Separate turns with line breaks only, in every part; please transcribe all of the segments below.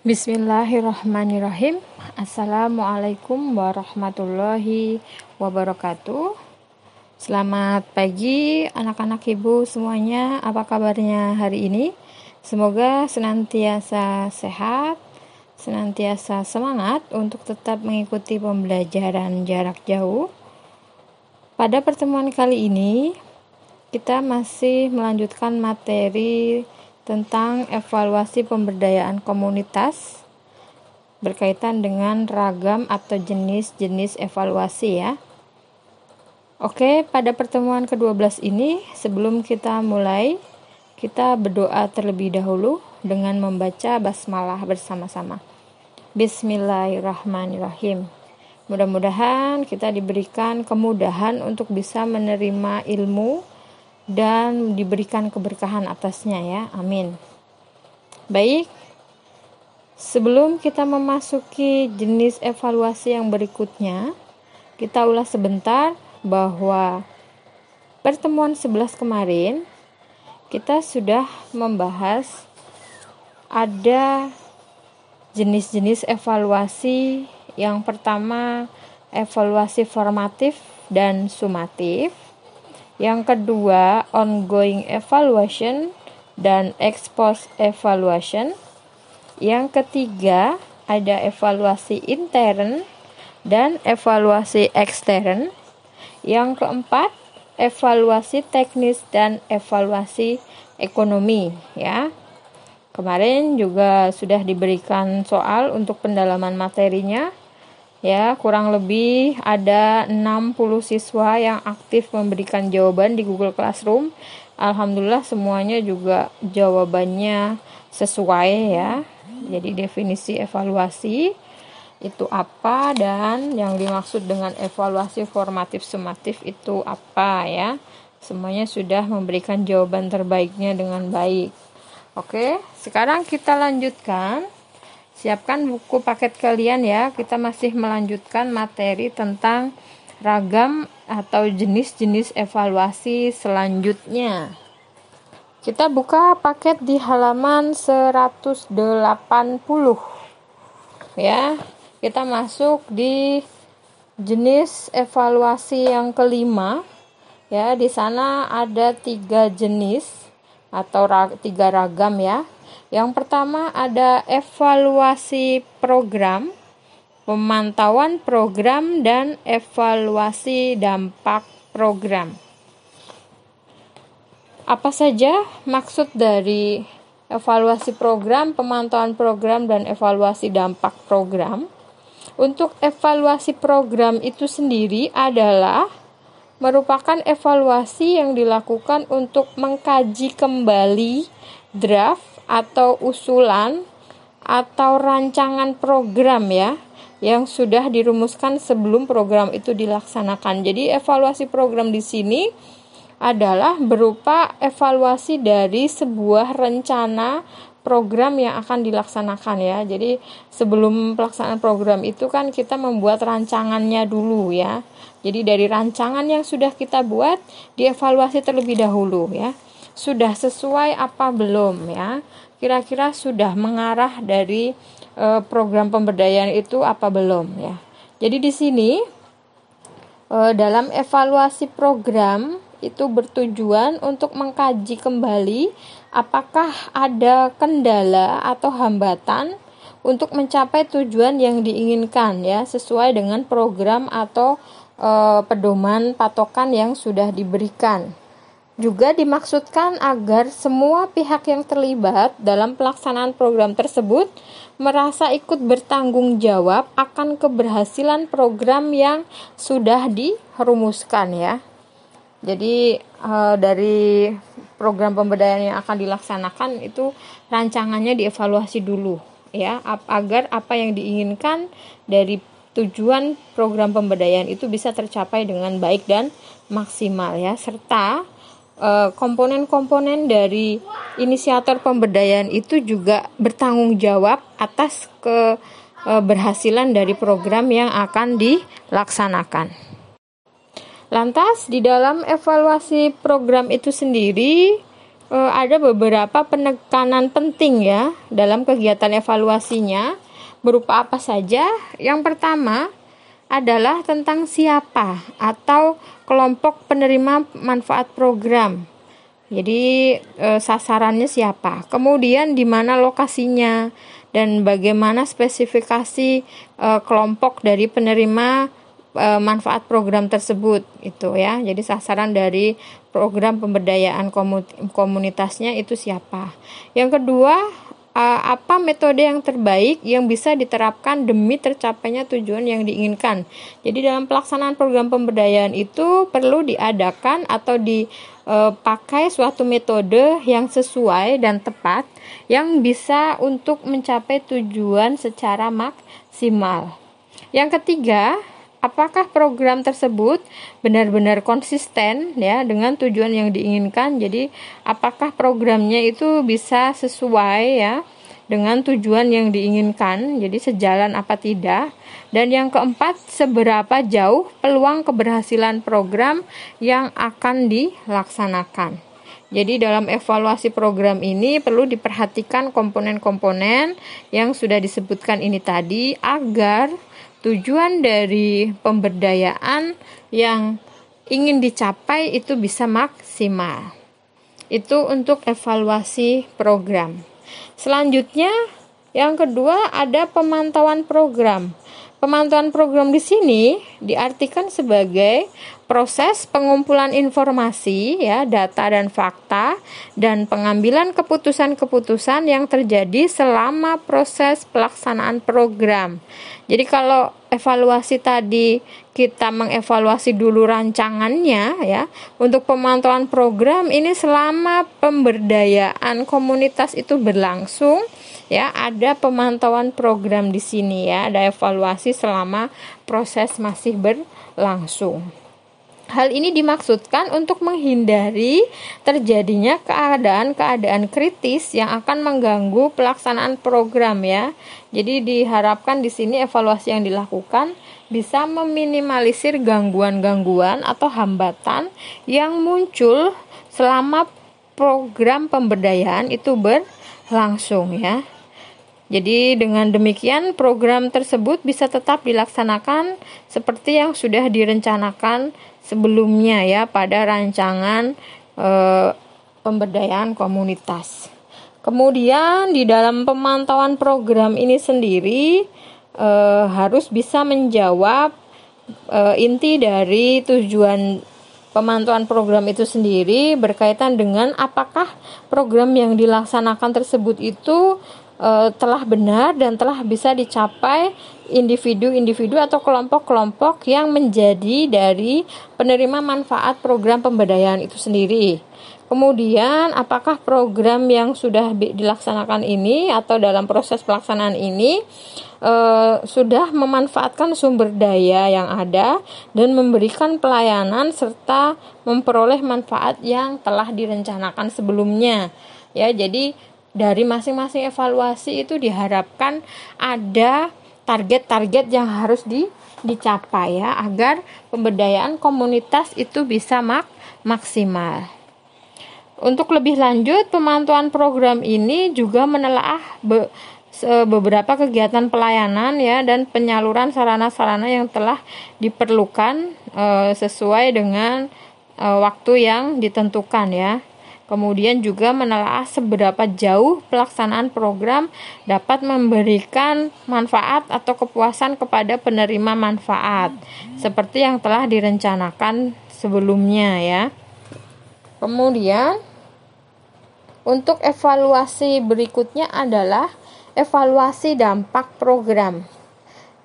Bismillahirrahmanirrahim. Assalamualaikum warahmatullahi wabarakatuh. Selamat pagi anak-anak ibu semuanya. Apa kabarnya hari ini? Semoga senantiasa sehat, senantiasa semangat untuk tetap mengikuti pembelajaran jarak jauh. Pada pertemuan kali ini, kita masih melanjutkan materi tentang evaluasi pemberdayaan komunitas berkaitan dengan ragam atau jenis-jenis evaluasi ya. Oke, pada pertemuan ke-12 ini sebelum kita mulai kita berdoa terlebih dahulu dengan membaca basmalah bersama-sama. Bismillahirrahmanirrahim. Mudah-mudahan kita diberikan kemudahan untuk bisa menerima ilmu dan diberikan keberkahan atasnya ya. Amin. Baik. Sebelum kita memasuki jenis evaluasi yang berikutnya, kita ulas sebentar bahwa pertemuan 11 kemarin kita sudah membahas ada jenis-jenis evaluasi. Yang pertama, evaluasi formatif dan sumatif yang kedua, ongoing evaluation dan ex post evaluation. Yang ketiga, ada evaluasi intern dan evaluasi ekstern. Yang keempat, evaluasi teknis dan evaluasi ekonomi ya. Kemarin juga sudah diberikan soal untuk pendalaman materinya ya kurang lebih ada 60 siswa yang aktif memberikan jawaban di Google Classroom. Alhamdulillah semuanya juga jawabannya sesuai ya. Jadi definisi evaluasi itu apa dan yang dimaksud dengan evaluasi formatif sumatif itu apa ya. Semuanya sudah memberikan jawaban terbaiknya dengan baik. Oke sekarang kita lanjutkan Siapkan buku paket kalian ya. Kita masih melanjutkan materi tentang ragam atau jenis-jenis evaluasi selanjutnya. Kita buka paket di halaman 180. Ya. Kita masuk di jenis evaluasi yang kelima. Ya, di sana ada tiga jenis atau tiga ragam ya yang pertama ada evaluasi program, pemantauan program dan evaluasi dampak program. Apa saja maksud dari evaluasi program, pemantauan program dan evaluasi dampak program? Untuk evaluasi program itu sendiri adalah merupakan evaluasi yang dilakukan untuk mengkaji kembali draft atau usulan atau rancangan program ya yang sudah dirumuskan sebelum program itu dilaksanakan. Jadi evaluasi program di sini adalah berupa evaluasi dari sebuah rencana program yang akan dilaksanakan ya. Jadi sebelum pelaksanaan program itu kan kita membuat rancangannya dulu ya. Jadi dari rancangan yang sudah kita buat dievaluasi terlebih dahulu ya sudah sesuai apa belum ya? Kira-kira sudah mengarah dari e, program pemberdayaan itu apa belum ya? Jadi di sini e, dalam evaluasi program itu bertujuan untuk mengkaji kembali apakah ada kendala atau hambatan untuk mencapai tujuan yang diinginkan ya? Sesuai dengan program atau e, pedoman patokan yang sudah diberikan juga dimaksudkan agar semua pihak yang terlibat dalam pelaksanaan program tersebut merasa ikut bertanggung jawab akan keberhasilan program yang sudah dirumuskan ya. Jadi e, dari program pemberdayaan yang akan dilaksanakan itu rancangannya dievaluasi dulu ya agar apa yang diinginkan dari tujuan program pemberdayaan itu bisa tercapai dengan baik dan maksimal ya serta Eh, komponen-komponen dari inisiator pemberdayaan itu juga bertanggung jawab atas keberhasilan dari program yang akan dilaksanakan. Lantas di dalam evaluasi program itu sendiri uh, ada beberapa penekanan penting ya dalam kegiatan evaluasinya berupa apa saja? Yang pertama adalah tentang siapa atau kelompok penerima manfaat program. Jadi e, sasarannya siapa? Kemudian di mana lokasinya dan bagaimana spesifikasi e, kelompok dari penerima e, manfaat program tersebut itu ya. Jadi sasaran dari program pemberdayaan komunitasnya itu siapa? Yang kedua uh, apa metode yang terbaik yang bisa diterapkan demi tercapainya tujuan yang diinginkan. Jadi dalam pelaksanaan program pemberdayaan itu perlu diadakan atau dipakai uh, suatu metode yang sesuai dan tepat yang bisa untuk mencapai tujuan secara maksimal. Yang ketiga, apakah program tersebut benar-benar konsisten ya dengan tujuan yang diinginkan. Jadi apakah programnya itu bisa sesuai ya dengan tujuan yang diinginkan. Jadi sejalan apa tidak. Dan yang keempat, seberapa jauh peluang keberhasilan program yang akan dilaksanakan. Jadi dalam evaluasi program ini perlu diperhatikan komponen-komponen yang sudah disebutkan ini tadi agar tujuan dari pemberdayaan yang ingin dicapai itu bisa maksimal. Itu untuk evaluasi program. Selanjutnya, yang kedua ada pemantauan program. Pemantauan program di sini diartikan sebagai proses pengumpulan informasi ya, data dan fakta dan pengambilan keputusan-keputusan yang terjadi selama proses pelaksanaan program. Jadi kalau evaluasi tadi kita mengevaluasi dulu rancangannya ya, untuk pemantauan program ini selama pemberdayaan komunitas itu berlangsung ya ada pemantauan program di sini ya ada evaluasi selama proses masih berlangsung Hal ini dimaksudkan untuk menghindari terjadinya keadaan-keadaan kritis yang akan mengganggu pelaksanaan program ya. Jadi diharapkan di sini evaluasi yang dilakukan bisa meminimalisir gangguan-gangguan atau hambatan yang muncul selama program pemberdayaan itu berlangsung ya. Jadi dengan demikian program tersebut bisa tetap dilaksanakan seperti yang sudah direncanakan sebelumnya ya pada rancangan e, pemberdayaan komunitas. Kemudian di dalam pemantauan program ini sendiri e, harus bisa menjawab e, inti dari tujuan pemantauan program itu sendiri berkaitan dengan apakah program yang dilaksanakan tersebut itu uh, telah benar dan telah bisa dicapai individu-individu atau kelompok-kelompok yang menjadi dari penerima manfaat program pemberdayaan itu sendiri. Kemudian, apakah program yang sudah dilaksanakan ini atau dalam proses pelaksanaan ini e, sudah memanfaatkan sumber daya yang ada dan memberikan pelayanan serta memperoleh manfaat yang telah direncanakan sebelumnya? Ya, jadi dari masing-masing evaluasi itu diharapkan ada target-target yang harus di, dicapai ya agar pemberdayaan komunitas itu bisa mak maksimal. Untuk lebih lanjut, pemantauan program ini juga menelaah be, beberapa kegiatan pelayanan ya dan penyaluran sarana-sarana yang telah diperlukan e, sesuai dengan e, waktu yang ditentukan ya. Kemudian juga menelaah seberapa jauh pelaksanaan program dapat memberikan manfaat atau kepuasan kepada penerima manfaat seperti yang telah direncanakan sebelumnya ya. Kemudian untuk evaluasi berikutnya adalah evaluasi dampak program.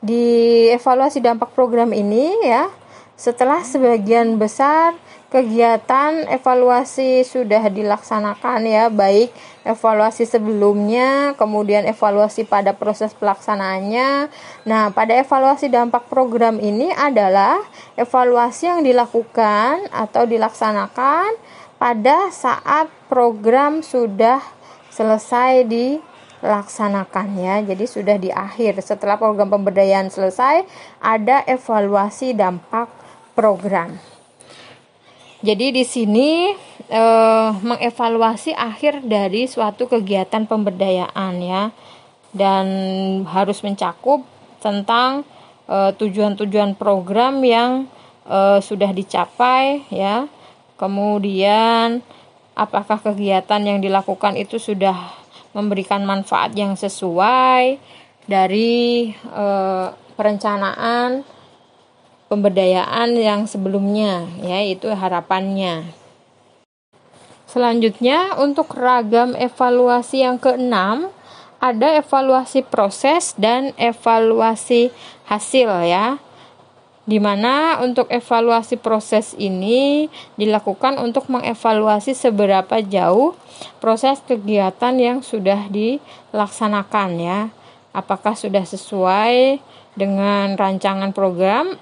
Di evaluasi dampak program ini ya, setelah sebagian besar kegiatan evaluasi sudah dilaksanakan ya baik evaluasi sebelumnya kemudian evaluasi pada proses pelaksanaannya. Nah pada evaluasi dampak program ini adalah evaluasi yang dilakukan atau dilaksanakan pada saat program sudah selesai dilaksanakan ya. Jadi sudah di akhir. Setelah program pemberdayaan selesai ada evaluasi dampak program Jadi di sini eh, mengevaluasi akhir dari suatu kegiatan pemberdayaan ya dan harus mencakup tentang eh, tujuan-tujuan program yang eh, sudah dicapai ya. Kemudian apakah kegiatan yang dilakukan itu sudah memberikan manfaat yang sesuai dari eh, perencanaan pemberdayaan yang sebelumnya, ya itu harapannya. Selanjutnya, untuk ragam evaluasi yang keenam, ada evaluasi proses dan evaluasi hasil ya. Di mana untuk evaluasi proses ini dilakukan untuk mengevaluasi seberapa jauh proses kegiatan yang sudah dilaksanakan ya. Apakah sudah sesuai dengan rancangan program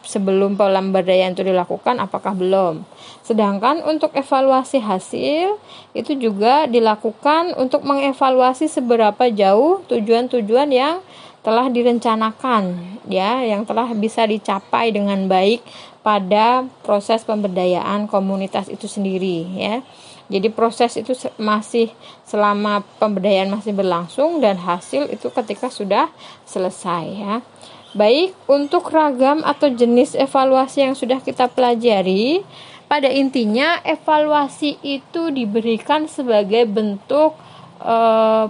sebelum pemberdayaan itu dilakukan apakah belum. Sedangkan untuk evaluasi hasil itu juga dilakukan untuk mengevaluasi seberapa jauh tujuan-tujuan yang telah direncanakan ya, yang telah bisa dicapai dengan baik pada proses pemberdayaan komunitas itu sendiri ya. Jadi proses itu masih selama pemberdayaan masih berlangsung dan hasil itu ketika sudah selesai ya. Baik, untuk ragam atau jenis evaluasi yang sudah kita pelajari, pada intinya evaluasi itu diberikan sebagai bentuk e,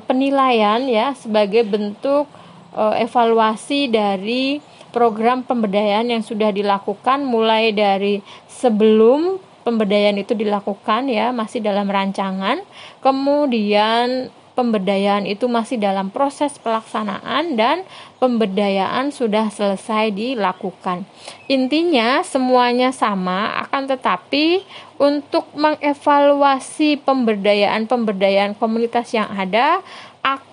penilaian ya, sebagai bentuk e, evaluasi dari program pemberdayaan yang sudah dilakukan mulai dari sebelum pemberdayaan itu dilakukan ya, masih dalam rancangan, kemudian pemberdayaan itu masih dalam proses pelaksanaan dan pemberdayaan sudah selesai dilakukan. Intinya semuanya sama akan tetapi untuk mengevaluasi pemberdayaan-pemberdayaan komunitas yang ada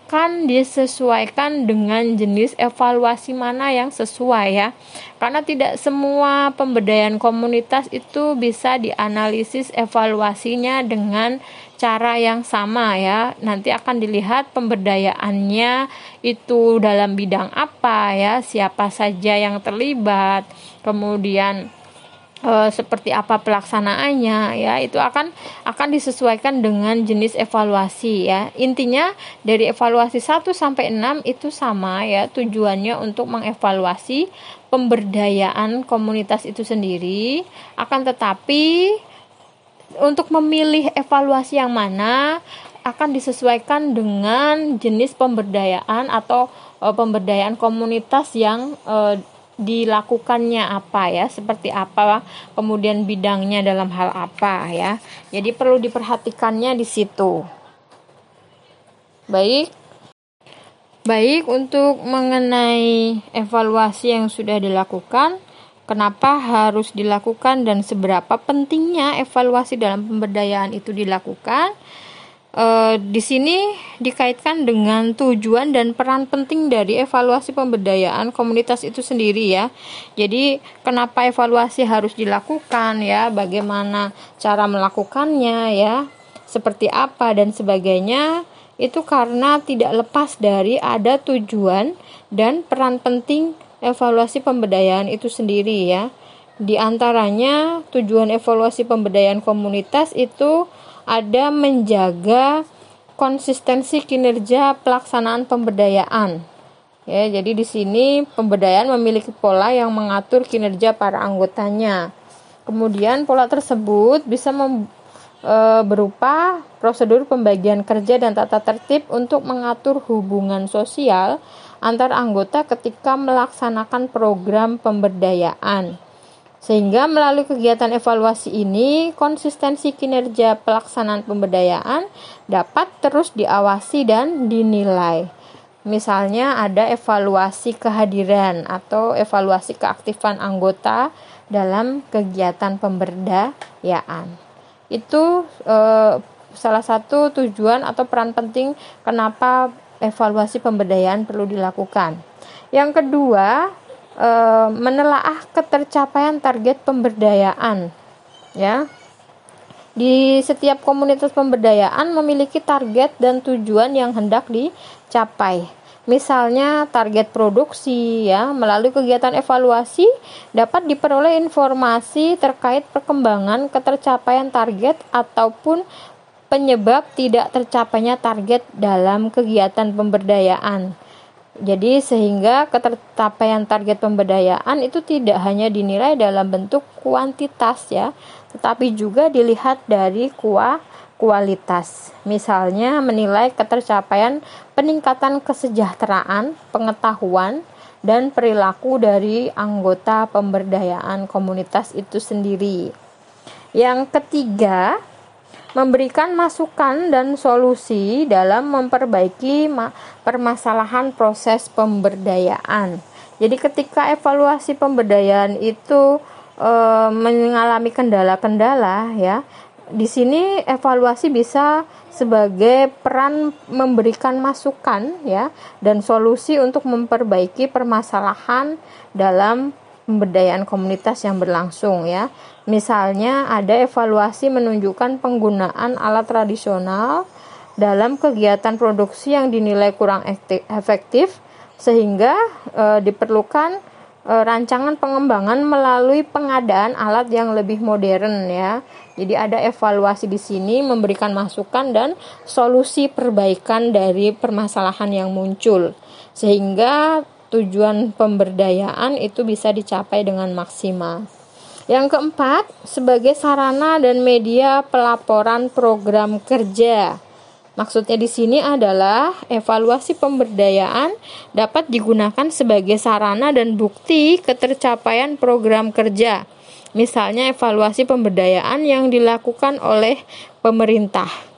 akan disesuaikan dengan jenis evaluasi mana yang sesuai ya. Karena tidak semua pemberdayaan komunitas itu bisa dianalisis evaluasinya dengan cara yang sama ya. Nanti akan dilihat pemberdayaannya itu dalam bidang apa ya, siapa saja yang terlibat. Kemudian e, seperti apa pelaksanaannya ya itu akan akan disesuaikan dengan jenis evaluasi ya. Intinya dari evaluasi 1 sampai 6 itu sama ya tujuannya untuk mengevaluasi pemberdayaan komunitas itu sendiri akan tetapi untuk memilih evaluasi yang mana akan disesuaikan dengan jenis pemberdayaan atau e, pemberdayaan komunitas yang e, dilakukannya apa ya, seperti apa, kemudian bidangnya dalam hal apa ya. Jadi perlu diperhatikannya di situ. Baik. Baik untuk mengenai evaluasi yang sudah dilakukan, kenapa harus dilakukan dan seberapa pentingnya evaluasi dalam pemberdayaan itu dilakukan e, di sini dikaitkan dengan tujuan dan peran penting dari evaluasi pemberdayaan komunitas itu sendiri ya. Jadi kenapa evaluasi harus dilakukan ya, bagaimana cara melakukannya ya, seperti apa dan sebagainya itu karena tidak lepas dari ada tujuan dan peran penting evaluasi pemberdayaan itu sendiri ya. Di antaranya tujuan evaluasi pemberdayaan komunitas itu ada menjaga konsistensi kinerja pelaksanaan pemberdayaan. Ya, jadi di sini pemberdayaan memiliki pola yang mengatur kinerja para anggotanya. Kemudian pola tersebut bisa mem, e, berupa prosedur pembagian kerja dan tata tertib untuk mengatur hubungan sosial antar anggota ketika melaksanakan program pemberdayaan. Sehingga melalui kegiatan evaluasi ini, konsistensi kinerja pelaksanaan pemberdayaan dapat terus diawasi dan dinilai. Misalnya ada evaluasi kehadiran atau evaluasi keaktifan anggota dalam kegiatan pemberdayaan. Itu eh, salah satu tujuan atau peran penting kenapa evaluasi pemberdayaan perlu dilakukan. Yang kedua, e, menelaah ketercapaian target pemberdayaan ya. Di setiap komunitas pemberdayaan memiliki target dan tujuan yang hendak dicapai. Misalnya target produksi ya, melalui kegiatan evaluasi dapat diperoleh informasi terkait perkembangan ketercapaian target ataupun penyebab tidak tercapainya target dalam kegiatan pemberdayaan. Jadi sehingga ketercapaian target pemberdayaan itu tidak hanya dinilai dalam bentuk kuantitas ya, tetapi juga dilihat dari kuah kualitas. Misalnya menilai ketercapaian peningkatan kesejahteraan, pengetahuan, dan perilaku dari anggota pemberdayaan komunitas itu sendiri. Yang ketiga, memberikan masukan dan solusi dalam memperbaiki permasalahan proses pemberdayaan. Jadi ketika evaluasi pemberdayaan itu e, mengalami kendala-kendala ya, di sini evaluasi bisa sebagai peran memberikan masukan ya dan solusi untuk memperbaiki permasalahan dalam pemberdayaan komunitas yang berlangsung ya. Misalnya ada evaluasi menunjukkan penggunaan alat tradisional dalam kegiatan produksi yang dinilai kurang efektif sehingga e, diperlukan e, rancangan pengembangan melalui pengadaan alat yang lebih modern ya. Jadi ada evaluasi di sini memberikan masukan dan solusi perbaikan dari permasalahan yang muncul sehingga tujuan pemberdayaan itu bisa dicapai dengan maksimal. Yang keempat, sebagai sarana dan media pelaporan program kerja. Maksudnya di sini adalah evaluasi pemberdayaan dapat digunakan sebagai sarana dan bukti ketercapaian program kerja Misalnya evaluasi pemberdayaan yang dilakukan oleh pemerintah.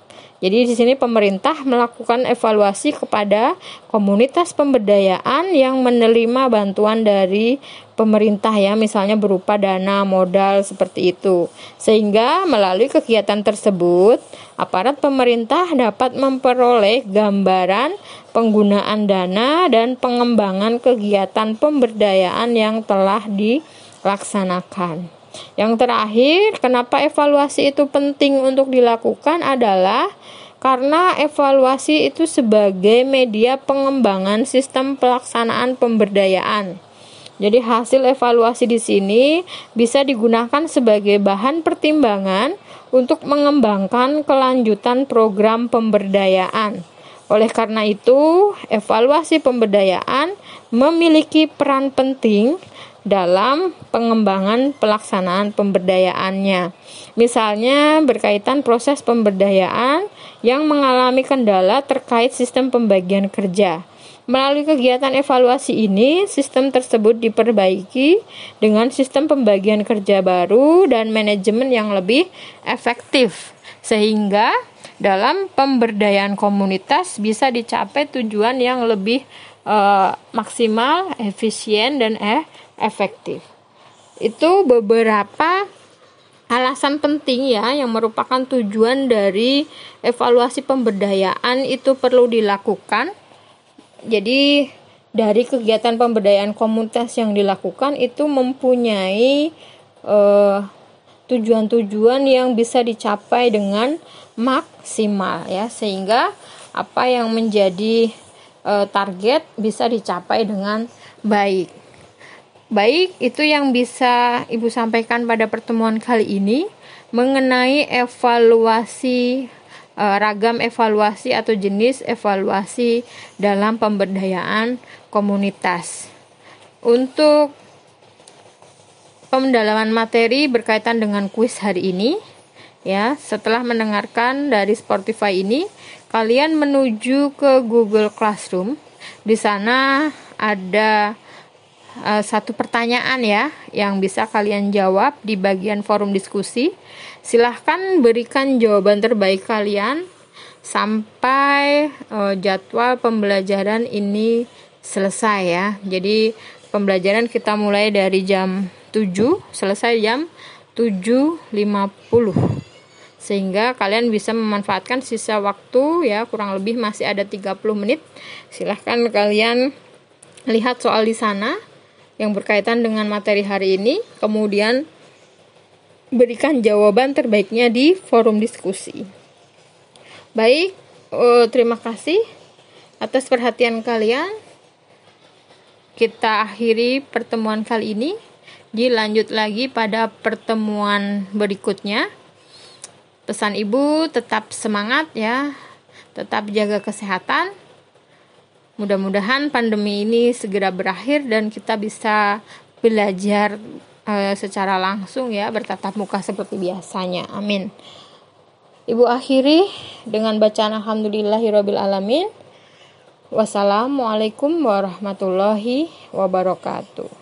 Jadi di sini pemerintah melakukan evaluasi kepada komunitas pemberdayaan yang menerima bantuan dari pemerintah ya, misalnya berupa dana, modal seperti itu. Sehingga melalui kegiatan tersebut, aparat pemerintah dapat memperoleh gambaran penggunaan dana dan pengembangan kegiatan pemberdayaan yang telah dilaksanakan. Yang terakhir, kenapa evaluasi itu penting untuk dilakukan adalah karena evaluasi itu sebagai media pengembangan sistem pelaksanaan pemberdayaan. Jadi hasil evaluasi di sini bisa digunakan sebagai bahan pertimbangan untuk mengembangkan kelanjutan program pemberdayaan. Oleh karena itu, evaluasi pemberdayaan memiliki peran penting dalam pengembangan pelaksanaan pemberdayaannya. Misalnya berkaitan proses pemberdayaan yang mengalami kendala terkait sistem pembagian kerja. Melalui kegiatan evaluasi ini, sistem tersebut diperbaiki dengan sistem pembagian kerja baru dan manajemen yang lebih efektif, sehingga dalam pemberdayaan komunitas bisa dicapai tujuan yang lebih uh, maksimal, efisien, dan eh, efektif. Itu beberapa alasan penting ya yang merupakan tujuan dari evaluasi pemberdayaan itu perlu dilakukan. Jadi dari kegiatan pemberdayaan komunitas yang dilakukan itu mempunyai eh, tujuan-tujuan yang bisa dicapai dengan maksimal ya sehingga apa yang menjadi uh, target bisa dicapai dengan baik. Baik, itu yang bisa Ibu sampaikan pada pertemuan kali ini mengenai evaluasi e, ragam evaluasi atau jenis evaluasi dalam pemberdayaan komunitas. Untuk pendalaman materi berkaitan dengan kuis hari ini, ya, setelah mendengarkan dari Spotify ini, kalian menuju ke Google Classroom. Di sana ada uh, satu pertanyaan ya yang bisa kalian jawab di bagian forum diskusi. Silahkan berikan jawaban terbaik kalian sampai uh, jadwal pembelajaran ini selesai ya. Jadi pembelajaran kita mulai dari jam 7 selesai jam 7.50 sehingga kalian bisa memanfaatkan sisa waktu ya kurang lebih masih ada 30 menit silahkan kalian lihat soal di sana yang berkaitan dengan materi hari ini, kemudian berikan jawaban terbaiknya di forum diskusi. Baik, uh, terima kasih. atas perhatian kalian. Kita akhiri pertemuan kali ini. Dilanjut lagi pada pertemuan berikutnya. Pesan ibu tetap semangat ya, tetap jaga kesehatan. Mudah-mudahan pandemi ini segera berakhir dan kita bisa belajar uh, secara langsung ya bertatap muka seperti biasanya. Amin. Ibu akhiri dengan bacaan alhamdulillahirabbil alamin. Wassalamualaikum warahmatullahi wabarakatuh.